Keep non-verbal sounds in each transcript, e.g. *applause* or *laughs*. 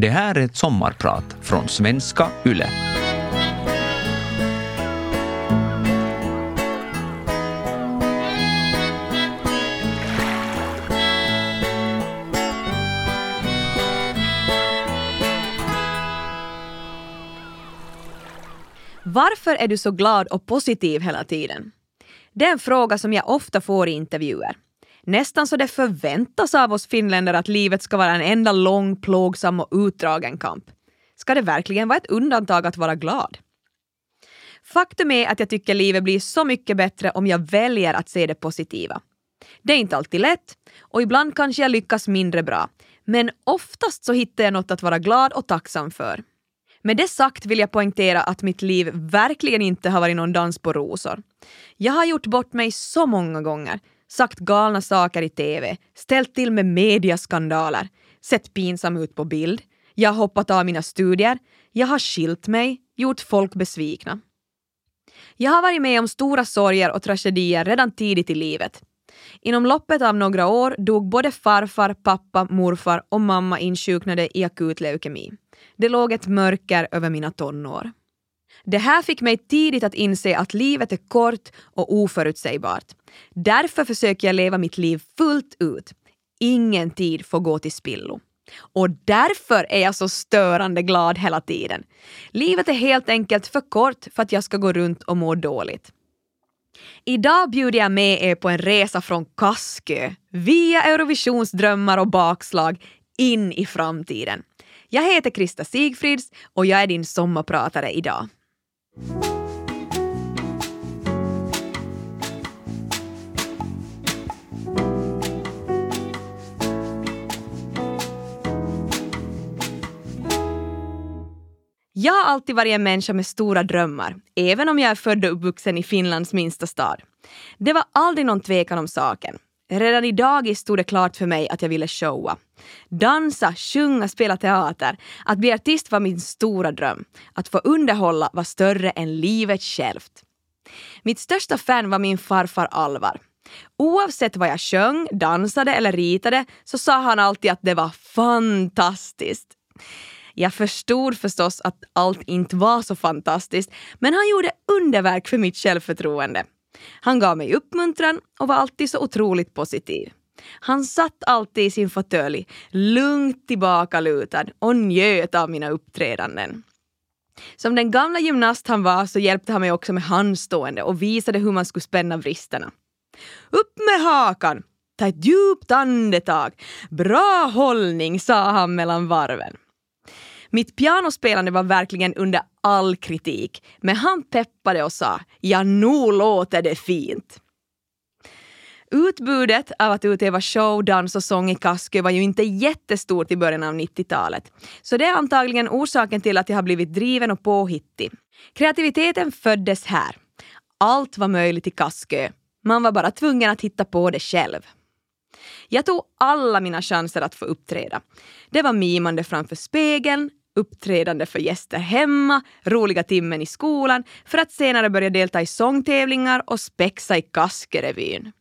Det här är ett sommarprat från svenska YLE. Varför är du så glad och positiv hela tiden? Det är en fråga som jag ofta får i intervjuer. Nästan så det förväntas av oss finländare att livet ska vara en enda lång, plågsam och utdragen kamp. Ska det verkligen vara ett undantag att vara glad? Faktum är att jag tycker livet blir så mycket bättre om jag väljer att se det positiva. Det är inte alltid lätt och ibland kanske jag lyckas mindre bra. Men oftast så hittar jag något att vara glad och tacksam för. Med det sagt vill jag poängtera att mitt liv verkligen inte har varit någon dans på rosor. Jag har gjort bort mig så många gånger, sagt galna saker i TV, ställt till med mediaskandaler, sett pinsam ut på bild, jag har hoppat av mina studier, jag har skilt mig, gjort folk besvikna. Jag har varit med om stora sorger och tragedier redan tidigt i livet. Inom loppet av några år dog både farfar, pappa, morfar och mamma insjuknade i akut leukemi. Det låg ett mörker över mina tonår. Det här fick mig tidigt att inse att livet är kort och oförutsägbart. Därför försöker jag leva mitt liv fullt ut. Ingen tid får gå till spillo. Och därför är jag så störande glad hela tiden. Livet är helt enkelt för kort för att jag ska gå runt och må dåligt. Idag bjuder jag med er på en resa från Kaskö, via Eurovisionsdrömmar och bakslag, in i framtiden. Jag heter Krista Sigfrids och jag är din sommarpratare idag. Jag har alltid varit en människa med stora drömmar, även om jag är född och uppvuxen i Finlands minsta stad. Det var aldrig någon tvekan om saken. Redan i dagis stod det klart för mig att jag ville showa. Dansa, sjunga, spela teater. Att bli artist var min stora dröm. Att få underhålla var större än livet självt. Mitt största fan var min farfar Alvar. Oavsett vad jag sjöng, dansade eller ritade så sa han alltid att det var fantastiskt. Jag förstod förstås att allt inte var så fantastiskt, men han gjorde underverk för mitt självförtroende. Han gav mig uppmuntran och var alltid så otroligt positiv. Han satt alltid i sin fåtölj, lugnt tillbakalutad och njöt av mina uppträdanden. Som den gamla gymnast han var så hjälpte han mig också med handstående och visade hur man skulle spänna vristerna. Upp med hakan! Ta ett djupt andetag. Bra hållning, sa han mellan varven. Mitt pianospelande var verkligen under all kritik, men han peppade och sa “ja, nu låter det fint”. Utbudet av att utöva show, dans och sång i Kaskö var ju inte jättestort i början av 90-talet. Så det är antagligen orsaken till att jag har blivit driven och påhittig. Kreativiteten föddes här. Allt var möjligt i Kaskö. Man var bara tvungen att hitta på det själv. Jag tog alla mina chanser att få uppträda. Det var mimande framför spegeln, uppträdande för gäster hemma, roliga timmen i skolan för att senare börja delta i sångtävlingar och spexa i Kaskerevyn.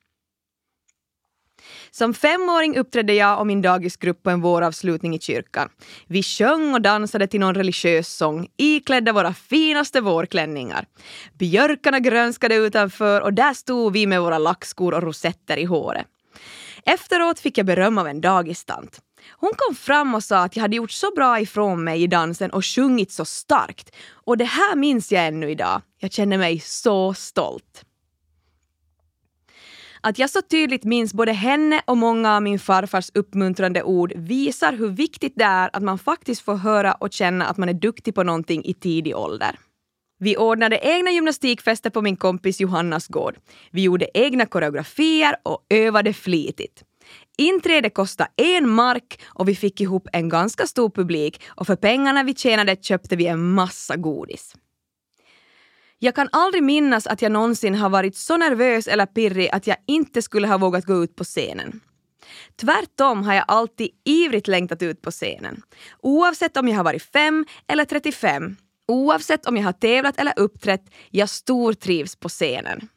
Som femåring uppträdde jag och min dagisgrupp på en våravslutning i kyrkan. Vi sjöng och dansade till någon religiös sång, iklädda våra finaste vårklänningar. Björkarna grönskade utanför och där stod vi med våra lackskor och rosetter i håret. Efteråt fick jag beröm av en dagistant. Hon kom fram och sa att jag hade gjort så bra ifrån mig i dansen och sjungit så starkt. Och det här minns jag ännu idag. Jag känner mig så stolt. Att jag så tydligt minns både henne och många av min farfars uppmuntrande ord visar hur viktigt det är att man faktiskt får höra och känna att man är duktig på någonting i tidig ålder. Vi ordnade egna gymnastikfester på min kompis Johannas gård. Vi gjorde egna koreografier och övade flitigt. Inträde kostade en mark och vi fick ihop en ganska stor publik och för pengarna vi tjänade köpte vi en massa godis. Jag kan aldrig minnas att jag någonsin har varit så nervös eller pirrig att jag inte skulle ha vågat gå ut på scenen. Tvärtom har jag alltid ivrigt längtat ut på scenen. Oavsett om jag har varit fem eller 35, oavsett om jag har tävlat eller uppträtt, jag stortrivs på scenen.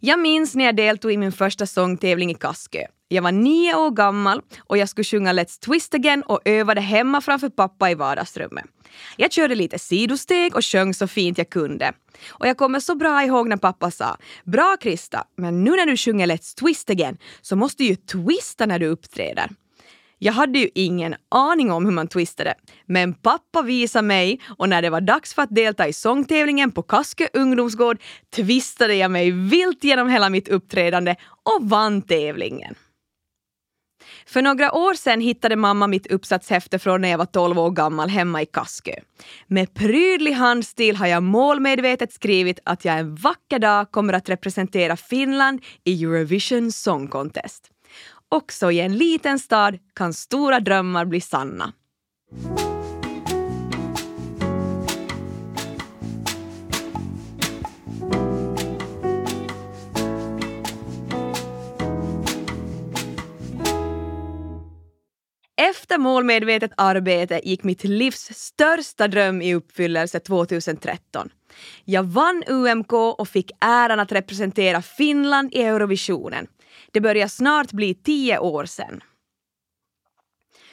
Jag minns när jag deltog i min första sångtävling i Kaskö. Jag var nio år gammal och jag skulle sjunga Let's Twist Again och övade hemma framför pappa i vardagsrummet. Jag körde lite sidosteg och sjöng så fint jag kunde. Och jag kommer så bra ihåg när pappa sa “Bra Krista, men nu när du sjunger Let's Twist Again så måste du ju twista när du uppträder”. Jag hade ju ingen aning om hur man twistade, men pappa visade mig och när det var dags för att delta i sångtävlingen på Kaskö ungdomsgård twistade jag mig vilt genom hela mitt uppträdande och vann tävlingen. För några år sedan hittade mamma mitt uppsatshäfte från när jag var 12 år gammal hemma i Kaskö. Med prydlig handstil har jag målmedvetet skrivit att jag en vacker dag kommer att representera Finland i Eurovision Song Contest. Också i en liten stad kan stora drömmar bli sanna. Efter målmedvetet arbete gick mitt livs största dröm i uppfyllelse 2013. Jag vann UMK och fick äran att representera Finland i Eurovisionen. Det börjar snart bli tio år sedan.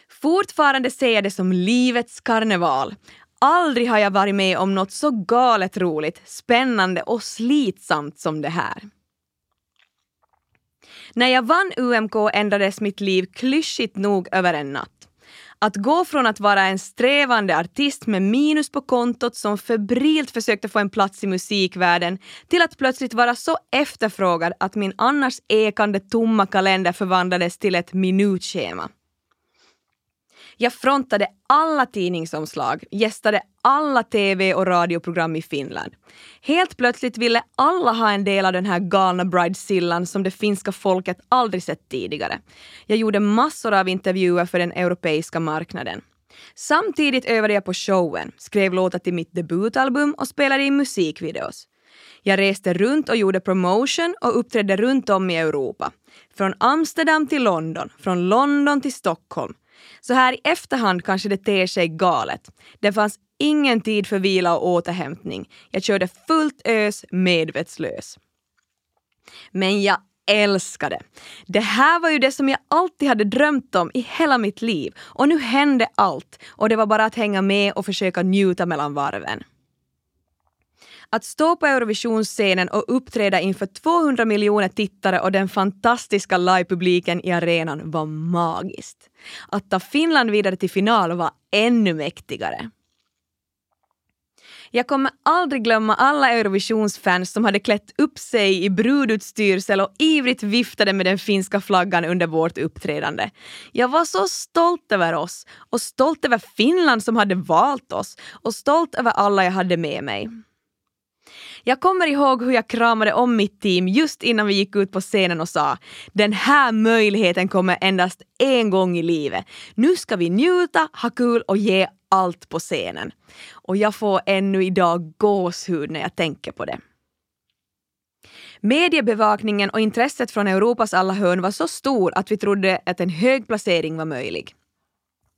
Fortfarande ser jag det som livets karneval. Aldrig har jag varit med om något så galet roligt, spännande och slitsamt som det här. När jag vann UMK ändrades mitt liv klyschigt nog över en natt. Att gå från att vara en strävande artist med minus på kontot som febrilt försökte få en plats i musikvärlden till att plötsligt vara så efterfrågad att min annars ekande tomma kalender förvandlades till ett minutschema. Jag frontade alla tidningsomslag, gästade alla tv och radioprogram i Finland. Helt plötsligt ville alla ha en del av den här galna bridesillan som det finska folket aldrig sett tidigare. Jag gjorde massor av intervjuer för den europeiska marknaden. Samtidigt övade jag på showen, skrev låtar till mitt debutalbum och spelade in musikvideos. Jag reste runt och gjorde promotion och uppträdde runt om i Europa. Från Amsterdam till London, från London till Stockholm. Så här i efterhand kanske det ter sig galet. Det fanns ingen tid för vila och återhämtning. Jag körde fullt ös medvetslös. Men jag älskade. Det här var ju det som jag alltid hade drömt om i hela mitt liv och nu hände allt och det var bara att hänga med och försöka njuta mellan varven. Att stå på Eurovisionsscenen och uppträda inför 200 miljoner tittare och den fantastiska livepubliken i arenan var magiskt. Att ta Finland vidare till final var ännu mäktigare. Jag kommer aldrig glömma alla Eurovisionsfans som hade klätt upp sig i brudutstyrsel och ivrigt viftade med den finska flaggan under vårt uppträdande. Jag var så stolt över oss och stolt över Finland som hade valt oss och stolt över alla jag hade med mig. Jag kommer ihåg hur jag kramade om mitt team just innan vi gick ut på scenen och sa den här möjligheten kommer endast en gång i livet. Nu ska vi njuta, ha kul och ge allt på scenen. Och jag får ännu idag gåshud när jag tänker på det. Mediebevakningen och intresset från Europas alla hörn var så stor att vi trodde att en hög placering var möjlig.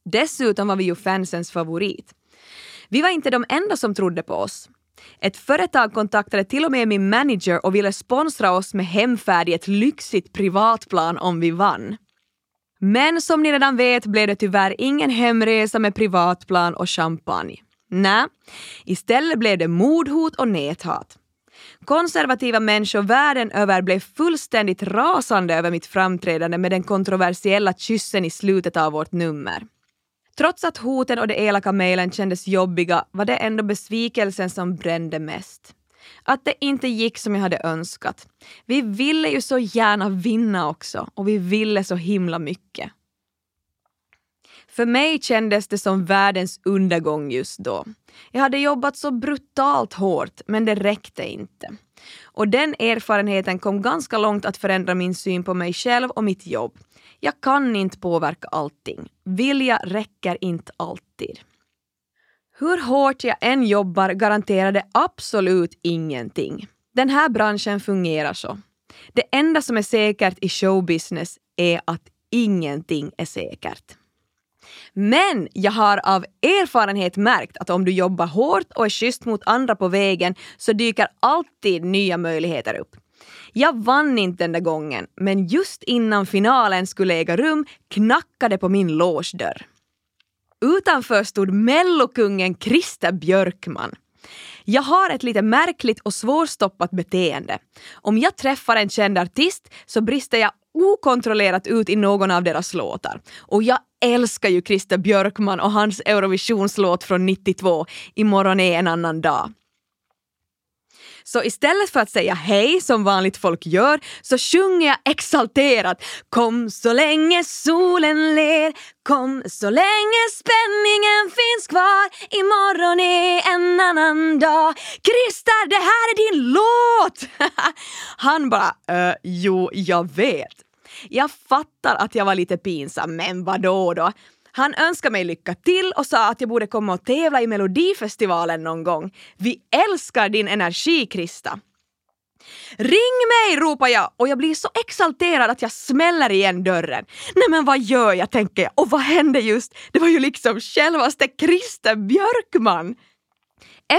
Dessutom var vi ju fansens favorit. Vi var inte de enda som trodde på oss. Ett företag kontaktade till och med min manager och ville sponsra oss med hemfärd i ett lyxigt privatplan om vi vann. Men som ni redan vet blev det tyvärr ingen hemresa med privatplan och champagne. Nej, istället blev det mordhot och näthat. Konservativa människor världen över blev fullständigt rasande över mitt framträdande med den kontroversiella kyssen i slutet av vårt nummer. Trots att hoten och de elaka mejlen kändes jobbiga var det ändå besvikelsen som brände mest. Att det inte gick som jag hade önskat. Vi ville ju så gärna vinna också och vi ville så himla mycket. För mig kändes det som världens undergång just då. Jag hade jobbat så brutalt hårt, men det räckte inte. Och den erfarenheten kom ganska långt att förändra min syn på mig själv och mitt jobb. Jag kan inte påverka allting. Vilja räcker inte alltid. Hur hårt jag än jobbar garanterar det absolut ingenting. Den här branschen fungerar så. Det enda som är säkert i showbusiness är att ingenting är säkert. Men jag har av erfarenhet märkt att om du jobbar hårt och är schysst mot andra på vägen så dyker alltid nya möjligheter upp. Jag vann inte den där gången, men just innan finalen skulle äga rum knackade på min logedörr. Utanför stod mellokungen Christer Björkman. Jag har ett lite märkligt och svårstoppat beteende. Om jag träffar en känd artist så brister jag okontrollerat ut i någon av deras låtar. Och jag älskar ju Christer Björkman och hans Eurovisionslåt från 92, Imorgon är en annan dag. Så istället för att säga hej som vanligt folk gör så sjunger jag exalterat Kom så länge solen ler, kom så länge spänningen finns kvar Imorgon är en annan dag Christer, det här är din låt! *laughs* Han bara, äh, jo, jag vet. Jag fattar att jag var lite pinsam, men vadå då? Han önskade mig lycka till och sa att jag borde komma och tävla i Melodifestivalen någon gång. Vi älskar din energi, Krista. Ring mig, ropar jag och jag blir så exalterad att jag smäller igen dörren. Nej men vad gör jag, tänker jag. Och vad hände just? Det var ju liksom självaste Christer Björkman.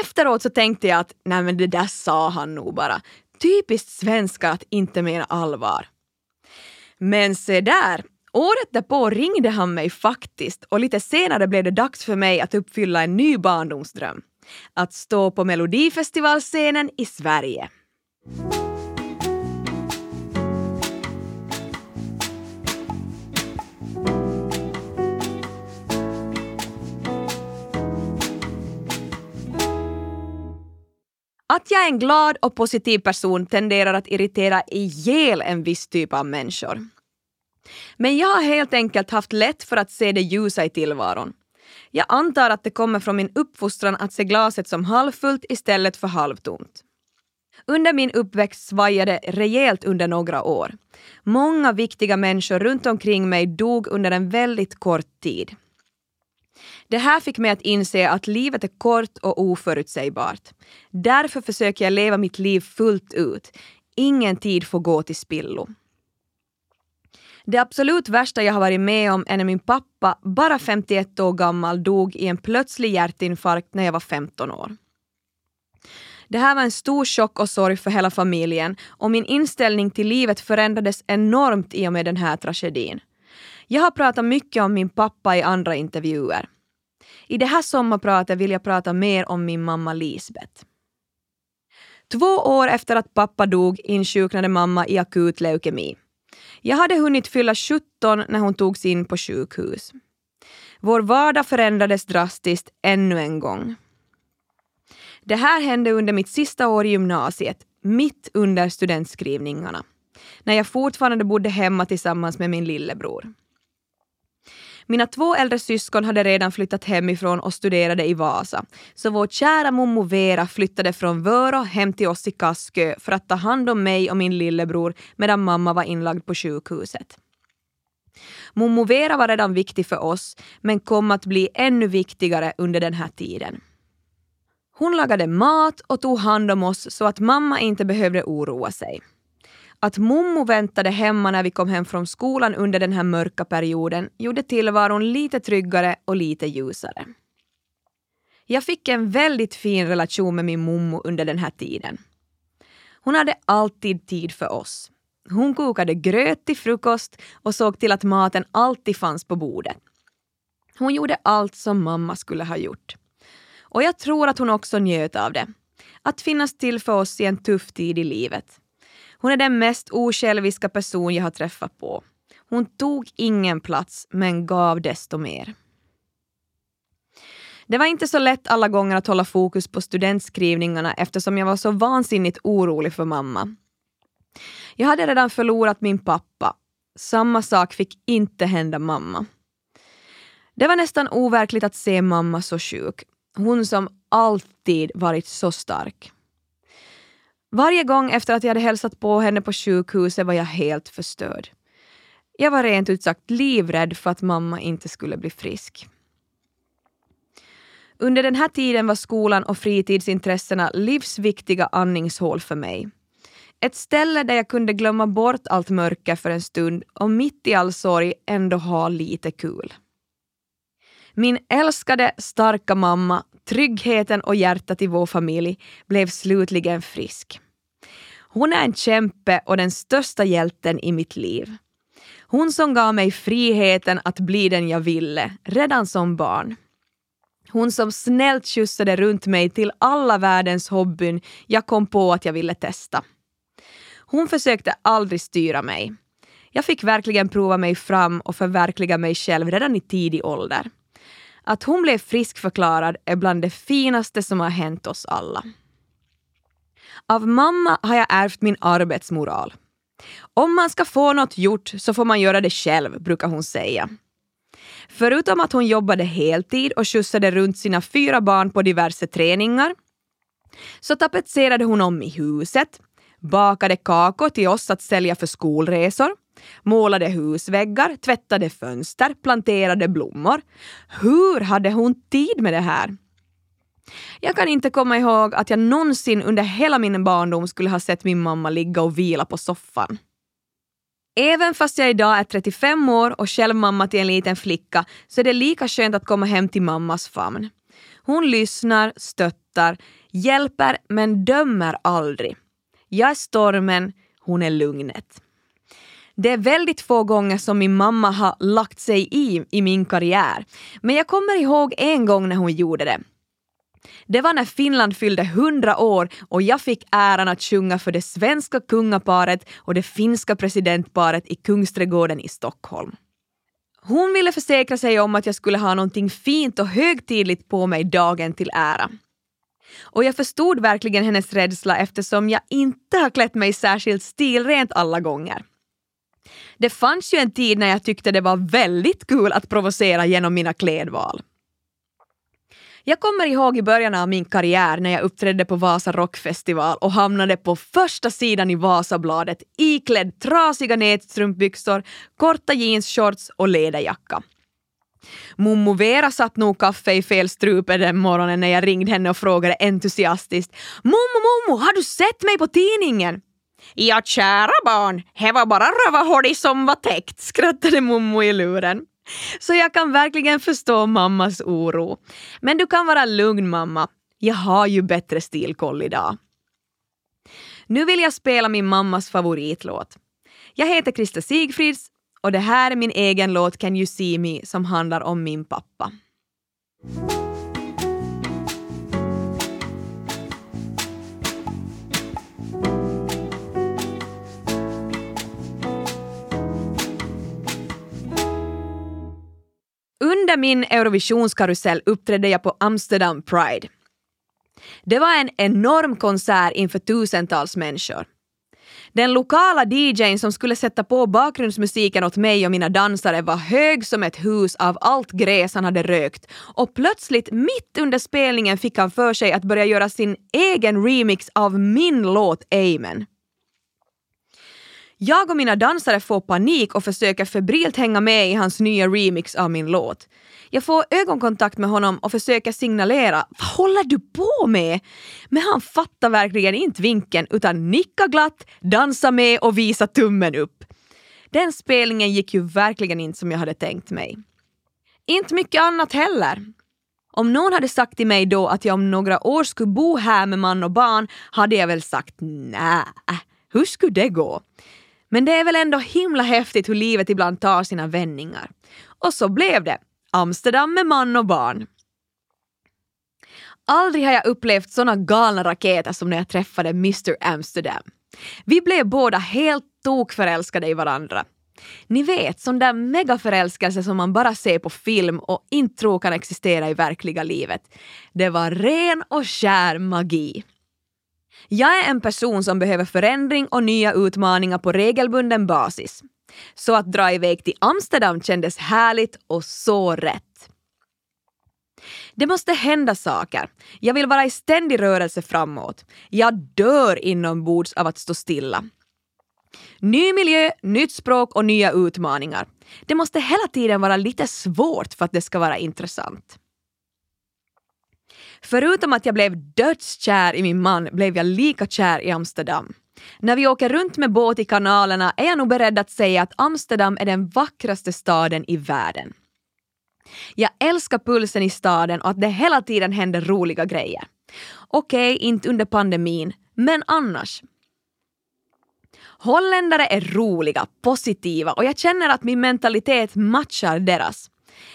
Efteråt så tänkte jag att nej men det där sa han nog bara. Typiskt svenska att inte mena allvar. Men se där, Året därpå ringde han mig faktiskt och lite senare blev det dags för mig att uppfylla en ny barndomsdröm. Att stå på Melodifestivalscenen i Sverige. Att jag är en glad och positiv person tenderar att irritera ihjäl en viss typ av människor. Men jag har helt enkelt haft lätt för att se det ljusa i tillvaron. Jag antar att det kommer från min uppfostran att se glaset som halvfullt istället för halvtomt. Under min uppväxt svajade rejält under några år. Många viktiga människor runt omkring mig dog under en väldigt kort tid. Det här fick mig att inse att livet är kort och oförutsägbart. Därför försöker jag leva mitt liv fullt ut. Ingen tid får gå till spillo. Det absolut värsta jag har varit med om är när min pappa, bara 51 år gammal, dog i en plötslig hjärtinfarkt när jag var 15 år. Det här var en stor chock och sorg för hela familjen och min inställning till livet förändrades enormt i och med den här tragedin. Jag har pratat mycket om min pappa i andra intervjuer. I det här sommarpratet vill jag prata mer om min mamma Lisbeth. Två år efter att pappa dog insjuknade mamma i akut leukemi. Jag hade hunnit fylla 17 när hon togs in på sjukhus. Vår vardag förändrades drastiskt ännu en gång. Det här hände under mitt sista år i gymnasiet, mitt under studentskrivningarna, när jag fortfarande bodde hemma tillsammans med min lillebror. Mina två äldre syskon hade redan flyttat hemifrån och studerade i Vasa, så vår kära mommo Vera flyttade från Vörå hem till oss i Kaskö för att ta hand om mig och min lillebror medan mamma var inlagd på sjukhuset. Mommo Vera var redan viktig för oss, men kom att bli ännu viktigare under den här tiden. Hon lagade mat och tog hand om oss så att mamma inte behövde oroa sig. Att mommo väntade hemma när vi kom hem från skolan under den här mörka perioden gjorde tillvaron lite tryggare och lite ljusare. Jag fick en väldigt fin relation med min mommo under den här tiden. Hon hade alltid tid för oss. Hon kokade gröt till frukost och såg till att maten alltid fanns på bordet. Hon gjorde allt som mamma skulle ha gjort. Och jag tror att hon också njöt av det. Att finnas till för oss i en tuff tid i livet. Hon är den mest osjälviska person jag har träffat på. Hon tog ingen plats, men gav desto mer. Det var inte så lätt alla gånger att hålla fokus på studentskrivningarna eftersom jag var så vansinnigt orolig för mamma. Jag hade redan förlorat min pappa. Samma sak fick inte hända mamma. Det var nästan overkligt att se mamma så sjuk. Hon som alltid varit så stark. Varje gång efter att jag hade hälsat på henne på sjukhuset var jag helt förstörd. Jag var rent ut sagt livrädd för att mamma inte skulle bli frisk. Under den här tiden var skolan och fritidsintressena livsviktiga andningshål för mig. Ett ställe där jag kunde glömma bort allt mörker för en stund och mitt i all sorg ändå ha lite kul. Min älskade, starka mamma, tryggheten och hjärtat i vår familj blev slutligen frisk. Hon är en kämpe och den största hjälten i mitt liv. Hon som gav mig friheten att bli den jag ville, redan som barn. Hon som snällt skjutsade runt mig till alla världens hobbyn jag kom på att jag ville testa. Hon försökte aldrig styra mig. Jag fick verkligen prova mig fram och förverkliga mig själv redan i tidig ålder. Att hon blev friskförklarad är bland det finaste som har hänt oss alla. Av mamma har jag ärvt min arbetsmoral. Om man ska få något gjort så får man göra det själv, brukar hon säga. Förutom att hon jobbade heltid och skjutsade runt sina fyra barn på diverse träningar så tapetserade hon om i huset, bakade kakor till oss att sälja för skolresor, målade husväggar, tvättade fönster, planterade blommor. Hur hade hon tid med det här? Jag kan inte komma ihåg att jag någonsin under hela min barndom skulle ha sett min mamma ligga och vila på soffan. Även fast jag idag är 35 år och själv mamma till en liten flicka så är det lika skönt att komma hem till mammas famn. Hon lyssnar, stöttar, hjälper men dömer aldrig. Jag är stormen, hon är lugnet. Det är väldigt få gånger som min mamma har lagt sig i i min karriär. Men jag kommer ihåg en gång när hon gjorde det. Det var när Finland fyllde 100 år och jag fick äran att sjunga för det svenska kungaparet och det finska presidentparet i Kungsträdgården i Stockholm. Hon ville försäkra sig om att jag skulle ha någonting fint och högtidligt på mig dagen till ära. Och jag förstod verkligen hennes rädsla eftersom jag inte har klätt mig särskilt stilrent alla gånger. Det fanns ju en tid när jag tyckte det var väldigt kul att provocera genom mina klädval. Jag kommer ihåg i början av min karriär när jag uppträdde på Vasa Rockfestival och hamnade på första sidan i Vasabladet iklädd trasiga nätstrumpbyxor, korta jeansshorts och läderjacka. Mommo Vera satt nog kaffe i fel strupe den morgonen när jag ringde henne och frågade entusiastiskt “Mommo, mommo, har du sett mig på tidningen?” Ja, kära barn, det var bara rövahåli som var täckt, skrattade mommo i luren. Så jag kan verkligen förstå mammas oro. Men du kan vara lugn mamma, jag har ju bättre stilkoll idag. Nu vill jag spela min mammas favoritlåt. Jag heter Krista Sigfrids och det här är min egen låt Can you see me som handlar om min pappa. Under min Eurovisionskarusell uppträdde jag på Amsterdam Pride. Det var en enorm konsert inför tusentals människor. Den lokala DJn som skulle sätta på bakgrundsmusiken åt mig och mina dansare var hög som ett hus av allt gräs han hade rökt och plötsligt mitt under spelningen fick han för sig att börja göra sin egen remix av min låt Amen. Jag och mina dansare får panik och försöker febrilt hänga med i hans nya remix av min låt. Jag får ögonkontakt med honom och försöker signalera “Vad håller du på med?” Men han fattar verkligen inte vinken utan nickar glatt, dansar med och visar tummen upp. Den spelningen gick ju verkligen inte som jag hade tänkt mig. Inte mycket annat heller. Om någon hade sagt till mig då att jag om några år skulle bo här med man och barn hade jag väl sagt nej, hur skulle det gå? Men det är väl ändå himla häftigt hur livet ibland tar sina vändningar. Och så blev det. Amsterdam med man och barn. Aldrig har jag upplevt såna galna raketer som när jag träffade Mr Amsterdam. Vi blev båda helt tokförälskade i varandra. Ni vet, sån där megaförälskelse som man bara ser på film och inte tror kan existera i verkliga livet. Det var ren och skär magi. Jag är en person som behöver förändring och nya utmaningar på regelbunden basis. Så att dra iväg till Amsterdam kändes härligt och så rätt. Det måste hända saker. Jag vill vara i ständig rörelse framåt. Jag dör inombords av att stå stilla. Ny miljö, nytt språk och nya utmaningar. Det måste hela tiden vara lite svårt för att det ska vara intressant. Förutom att jag blev dödskär i min man blev jag lika kär i Amsterdam. När vi åker runt med båt i kanalerna är jag nog beredd att säga att Amsterdam är den vackraste staden i världen. Jag älskar pulsen i staden och att det hela tiden händer roliga grejer. Okej, okay, inte under pandemin, men annars. Holländare är roliga, positiva och jag känner att min mentalitet matchar deras.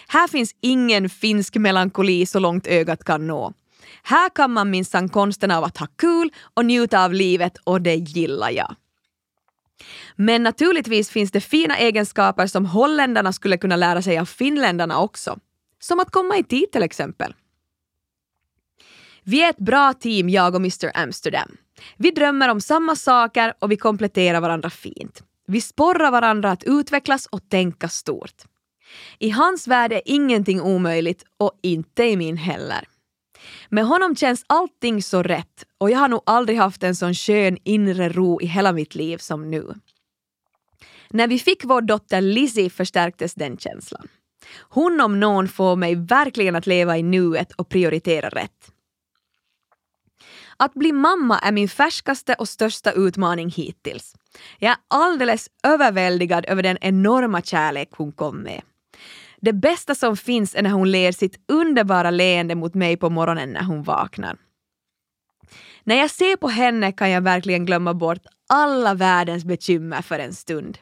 Här finns ingen finsk melankoli så långt ögat kan nå. Här kan man minsann konsten av att ha kul och njuta av livet och det gillar jag. Men naturligtvis finns det fina egenskaper som holländarna skulle kunna lära sig av finländarna också. Som att komma i tid till exempel. Vi är ett bra team, jag och Mr Amsterdam. Vi drömmer om samma saker och vi kompletterar varandra fint. Vi sporrar varandra att utvecklas och tänka stort. I hans värld är ingenting omöjligt och inte i min heller. Med honom känns allting så rätt och jag har nog aldrig haft en sån skön inre ro i hela mitt liv som nu. När vi fick vår dotter Lizzie förstärktes den känslan. Hon om någon får mig verkligen att leva i nuet och prioritera rätt. Att bli mamma är min färskaste och största utmaning hittills. Jag är alldeles överväldigad över den enorma kärlek hon kom med. Det bästa som finns är när hon ler sitt underbara leende mot mig på morgonen när hon vaknar. När jag ser på henne kan jag verkligen glömma bort alla världens bekymmer för en stund.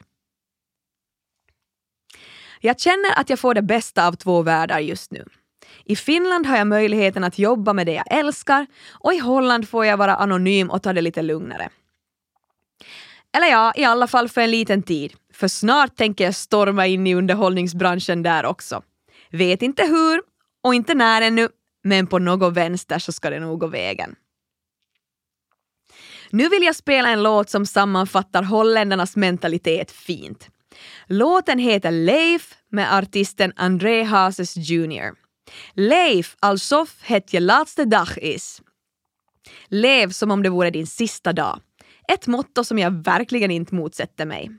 Jag känner att jag får det bästa av två världar just nu. I Finland har jag möjligheten att jobba med det jag älskar och i Holland får jag vara anonym och ta det lite lugnare. Eller ja, i alla fall för en liten tid. För snart tänker jag storma in i underhållningsbranschen där också. Vet inte hur och inte när ännu, men på något vänster så ska det nog gå vägen. Nu vill jag spela en låt som sammanfattar holländarnas mentalitet fint. Låten heter Leif med artisten André Hases Jr. Leif, alltså het je laatste dag is. Lev som om det vore din sista dag. Ett motto som jag verkligen inte motsätter mig.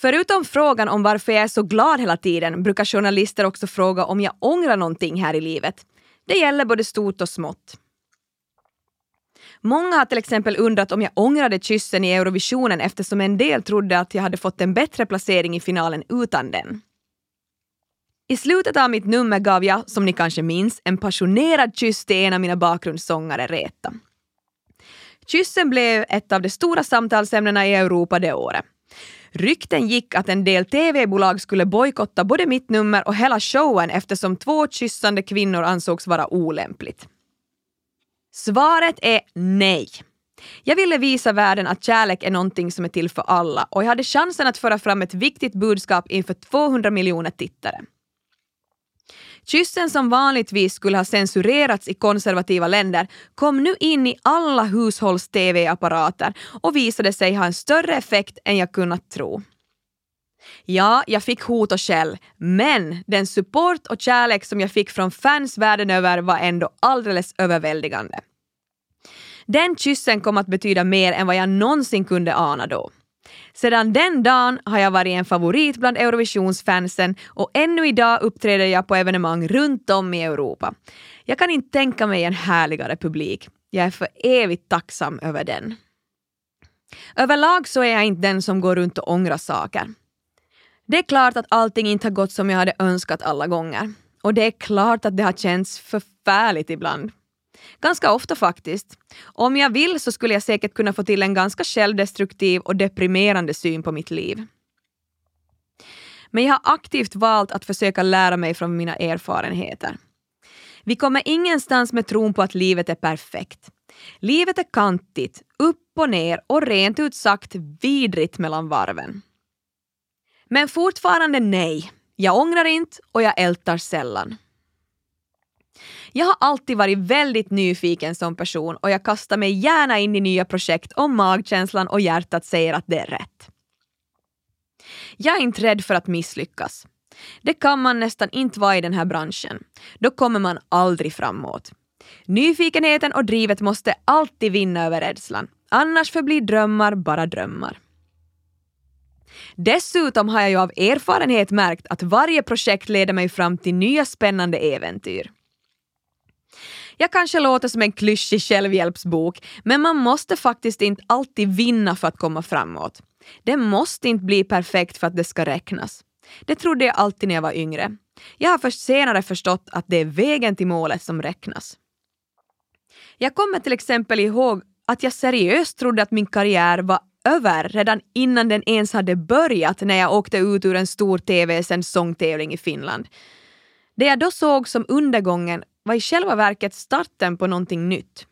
Förutom frågan om varför jag är så glad hela tiden brukar journalister också fråga om jag ångrar någonting här i livet. Det gäller både stort och smått. Många har till exempel undrat om jag ångrade kyssen i Eurovisionen eftersom en del trodde att jag hade fått en bättre placering i finalen utan den. I slutet av mitt nummer gav jag, som ni kanske minns, en passionerad kyss till en av mina bakgrundssångare Reta. Kyssen blev ett av de stora samtalsämnena i Europa det året. Rykten gick att en del TV-bolag skulle bojkotta både mitt nummer och hela showen eftersom två kyssande kvinnor ansågs vara olämpligt. Svaret är nej. Jag ville visa världen att kärlek är någonting som är till för alla och jag hade chansen att föra fram ett viktigt budskap inför 200 miljoner tittare. Kyssen som vanligtvis skulle ha censurerats i konservativa länder kom nu in i alla hushålls-tv-apparater och visade sig ha en större effekt än jag kunnat tro. Ja, jag fick hot och skäll, men den support och kärlek som jag fick från fans världen över var ändå alldeles överväldigande. Den kyssen kom att betyda mer än vad jag någonsin kunde ana då. Sedan den dagen har jag varit en favorit bland Eurovisionsfansen och ännu idag uppträder jag på evenemang runt om i Europa. Jag kan inte tänka mig en härligare publik. Jag är för evigt tacksam över den. Överlag så är jag inte den som går runt och ångrar saker. Det är klart att allting inte har gått som jag hade önskat alla gånger. Och det är klart att det har känts förfärligt ibland. Ganska ofta faktiskt. Om jag vill så skulle jag säkert kunna få till en ganska självdestruktiv och deprimerande syn på mitt liv. Men jag har aktivt valt att försöka lära mig från mina erfarenheter. Vi kommer ingenstans med tron på att livet är perfekt. Livet är kantigt, upp och ner och rent ut sagt vidrigt mellan varven. Men fortfarande nej. Jag ångrar inte och jag ältar sällan. Jag har alltid varit väldigt nyfiken som person och jag kastar mig gärna in i nya projekt om magkänslan och hjärtat säger att det är rätt. Jag är inte rädd för att misslyckas. Det kan man nästan inte vara i den här branschen. Då kommer man aldrig framåt. Nyfikenheten och drivet måste alltid vinna över rädslan. Annars förblir drömmar bara drömmar. Dessutom har jag ju av erfarenhet märkt att varje projekt leder mig fram till nya spännande äventyr. Jag kanske låter som en klyschig självhjälpsbok, men man måste faktiskt inte alltid vinna för att komma framåt. Det måste inte bli perfekt för att det ska räknas. Det trodde jag alltid när jag var yngre. Jag har först senare förstått att det är vägen till målet som räknas. Jag kommer till exempel ihåg att jag seriöst trodde att min karriär var över redan innan den ens hade börjat när jag åkte ut ur en stor tv-sänd sångtävling i Finland. Det jag då såg som undergången var i själva verket starten på någonting nytt.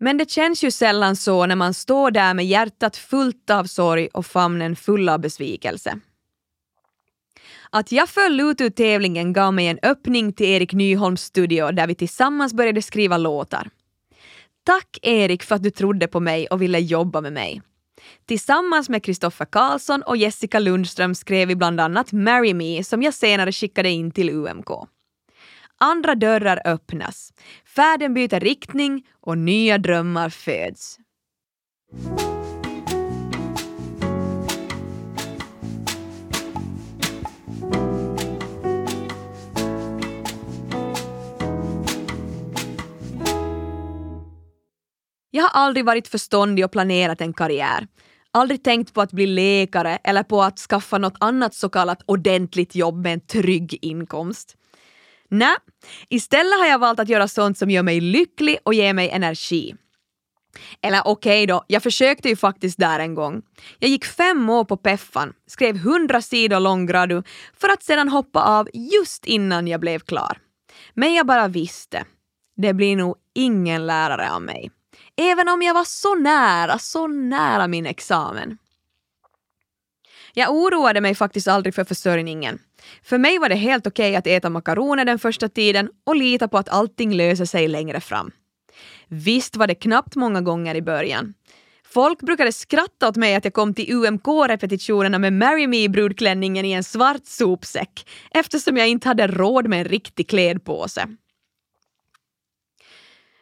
Men det känns ju sällan så när man står där med hjärtat fullt av sorg och famnen full av besvikelse. Att jag föll ut ur tävlingen gav mig en öppning till Erik Nyholms studio där vi tillsammans började skriva låtar. Tack Erik för att du trodde på mig och ville jobba med mig. Tillsammans med Kristoffer Karlsson och Jessica Lundström skrev vi bland annat Marry Me som jag senare skickade in till UMK. Andra dörrar öppnas, färden byter riktning och nya drömmar föds. Jag har aldrig varit förståndig och planerat en karriär. Aldrig tänkt på att bli läkare eller på att skaffa något annat så kallat ordentligt jobb med en trygg inkomst. Nej, istället har jag valt att göra sånt som gör mig lycklig och ger mig energi. Eller okej okay då, jag försökte ju faktiskt där en gång. Jag gick fem år på Peffan, skrev hundra sidor lång gradu för att sedan hoppa av just innan jag blev klar. Men jag bara visste, det blir nog ingen lärare av mig. Även om jag var så nära, så nära min examen. Jag oroade mig faktiskt aldrig för försörjningen. För mig var det helt okej okay att äta makaroner den första tiden och lita på att allting löser sig längre fram. Visst var det knappt många gånger i början. Folk brukade skratta åt mig att jag kom till UMK-repetitionerna med Marry Me-brudklänningen i en svart sopsäck eftersom jag inte hade råd med en riktig klädpåse.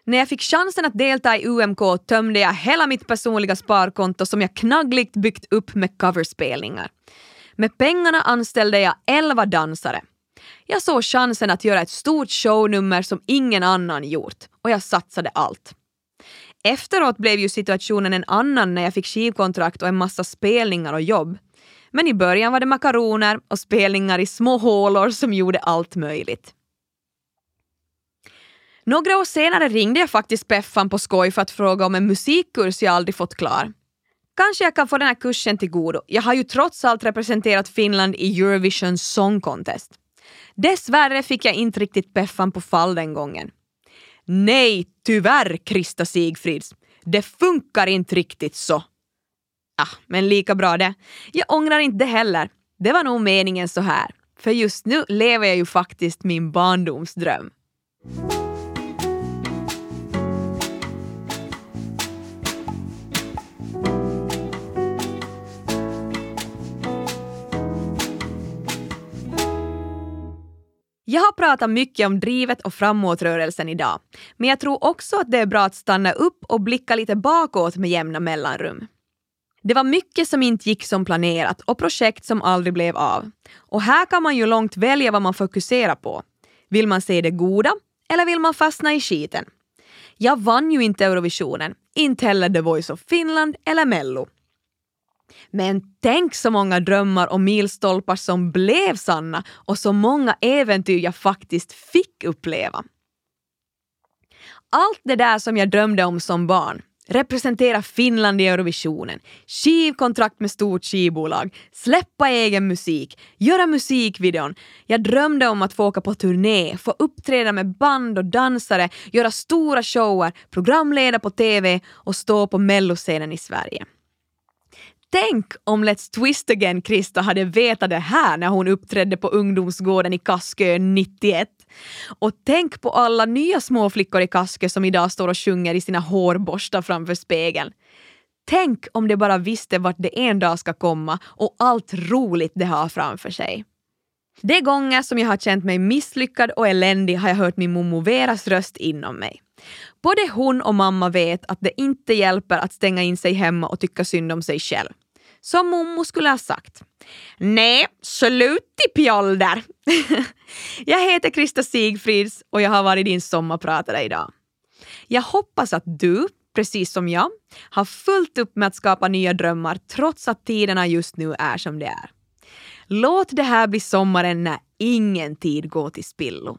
När jag fick chansen att delta i UMK tömde jag hela mitt personliga sparkonto som jag knaggligt byggt upp med coverspelningar. Med pengarna anställde jag 11 dansare. Jag såg chansen att göra ett stort shownummer som ingen annan gjort och jag satsade allt. Efteråt blev ju situationen en annan när jag fick skivkontrakt och en massa spelningar och jobb. Men i början var det makaroner och spelningar i små hålor som gjorde allt möjligt. Några år senare ringde jag faktiskt Peffan på skoj för att fråga om en musikkurs jag aldrig fått klar. Kanske jag kan få den här kursen till godo. Jag har ju trots allt representerat Finland i Eurovision Song Contest. Dessvärre fick jag inte riktigt Peffan på fall den gången. Nej, tyvärr, Krista Sigfrids. Det funkar inte riktigt så. Ah, men lika bra det. Jag ångrar inte det heller. Det var nog meningen så här. För just nu lever jag ju faktiskt min barndomsdröm. Jag har pratat mycket om drivet och framåtrörelsen idag, men jag tror också att det är bra att stanna upp och blicka lite bakåt med jämna mellanrum. Det var mycket som inte gick som planerat och projekt som aldrig blev av. Och här kan man ju långt välja vad man fokuserar på. Vill man se det goda eller vill man fastna i skiten? Jag vann ju inte Eurovisionen, inte heller The Voice of Finland eller Mello. Men tänk så många drömmar och milstolpar som blev sanna och så många äventyr jag faktiskt fick uppleva. Allt det där som jag drömde om som barn, representera Finland i Eurovisionen, skivkontrakt med stort skivbolag, släppa egen musik, göra musikvideon. Jag drömde om att få åka på turné, få uppträda med band och dansare, göra stora shower, programleda på TV och stå på melloscenen i Sverige. Tänk om Let's Twist Again Krista hade vetat det här när hon uppträdde på ungdomsgården i Kaskö 91. Och tänk på alla nya småflickor i Kaskö som idag står och sjunger i sina hårborstar framför spegeln. Tänk om de bara visste vart det en dag ska komma och allt roligt det har framför sig. De gånger som jag har känt mig misslyckad och eländig har jag hört min mommo Veras röst inom mig. Både hon och mamma vet att det inte hjälper att stänga in sig hemma och tycka synd om sig själv. Som mommo skulle ha sagt. Nej, slut i pjolder! *laughs* jag heter Krista Sigfrids och jag har varit din sommarpratare idag. Jag hoppas att du, precis som jag, har fullt upp med att skapa nya drömmar trots att tiderna just nu är som de är. Låt det här bli sommaren när ingen tid går till spillo.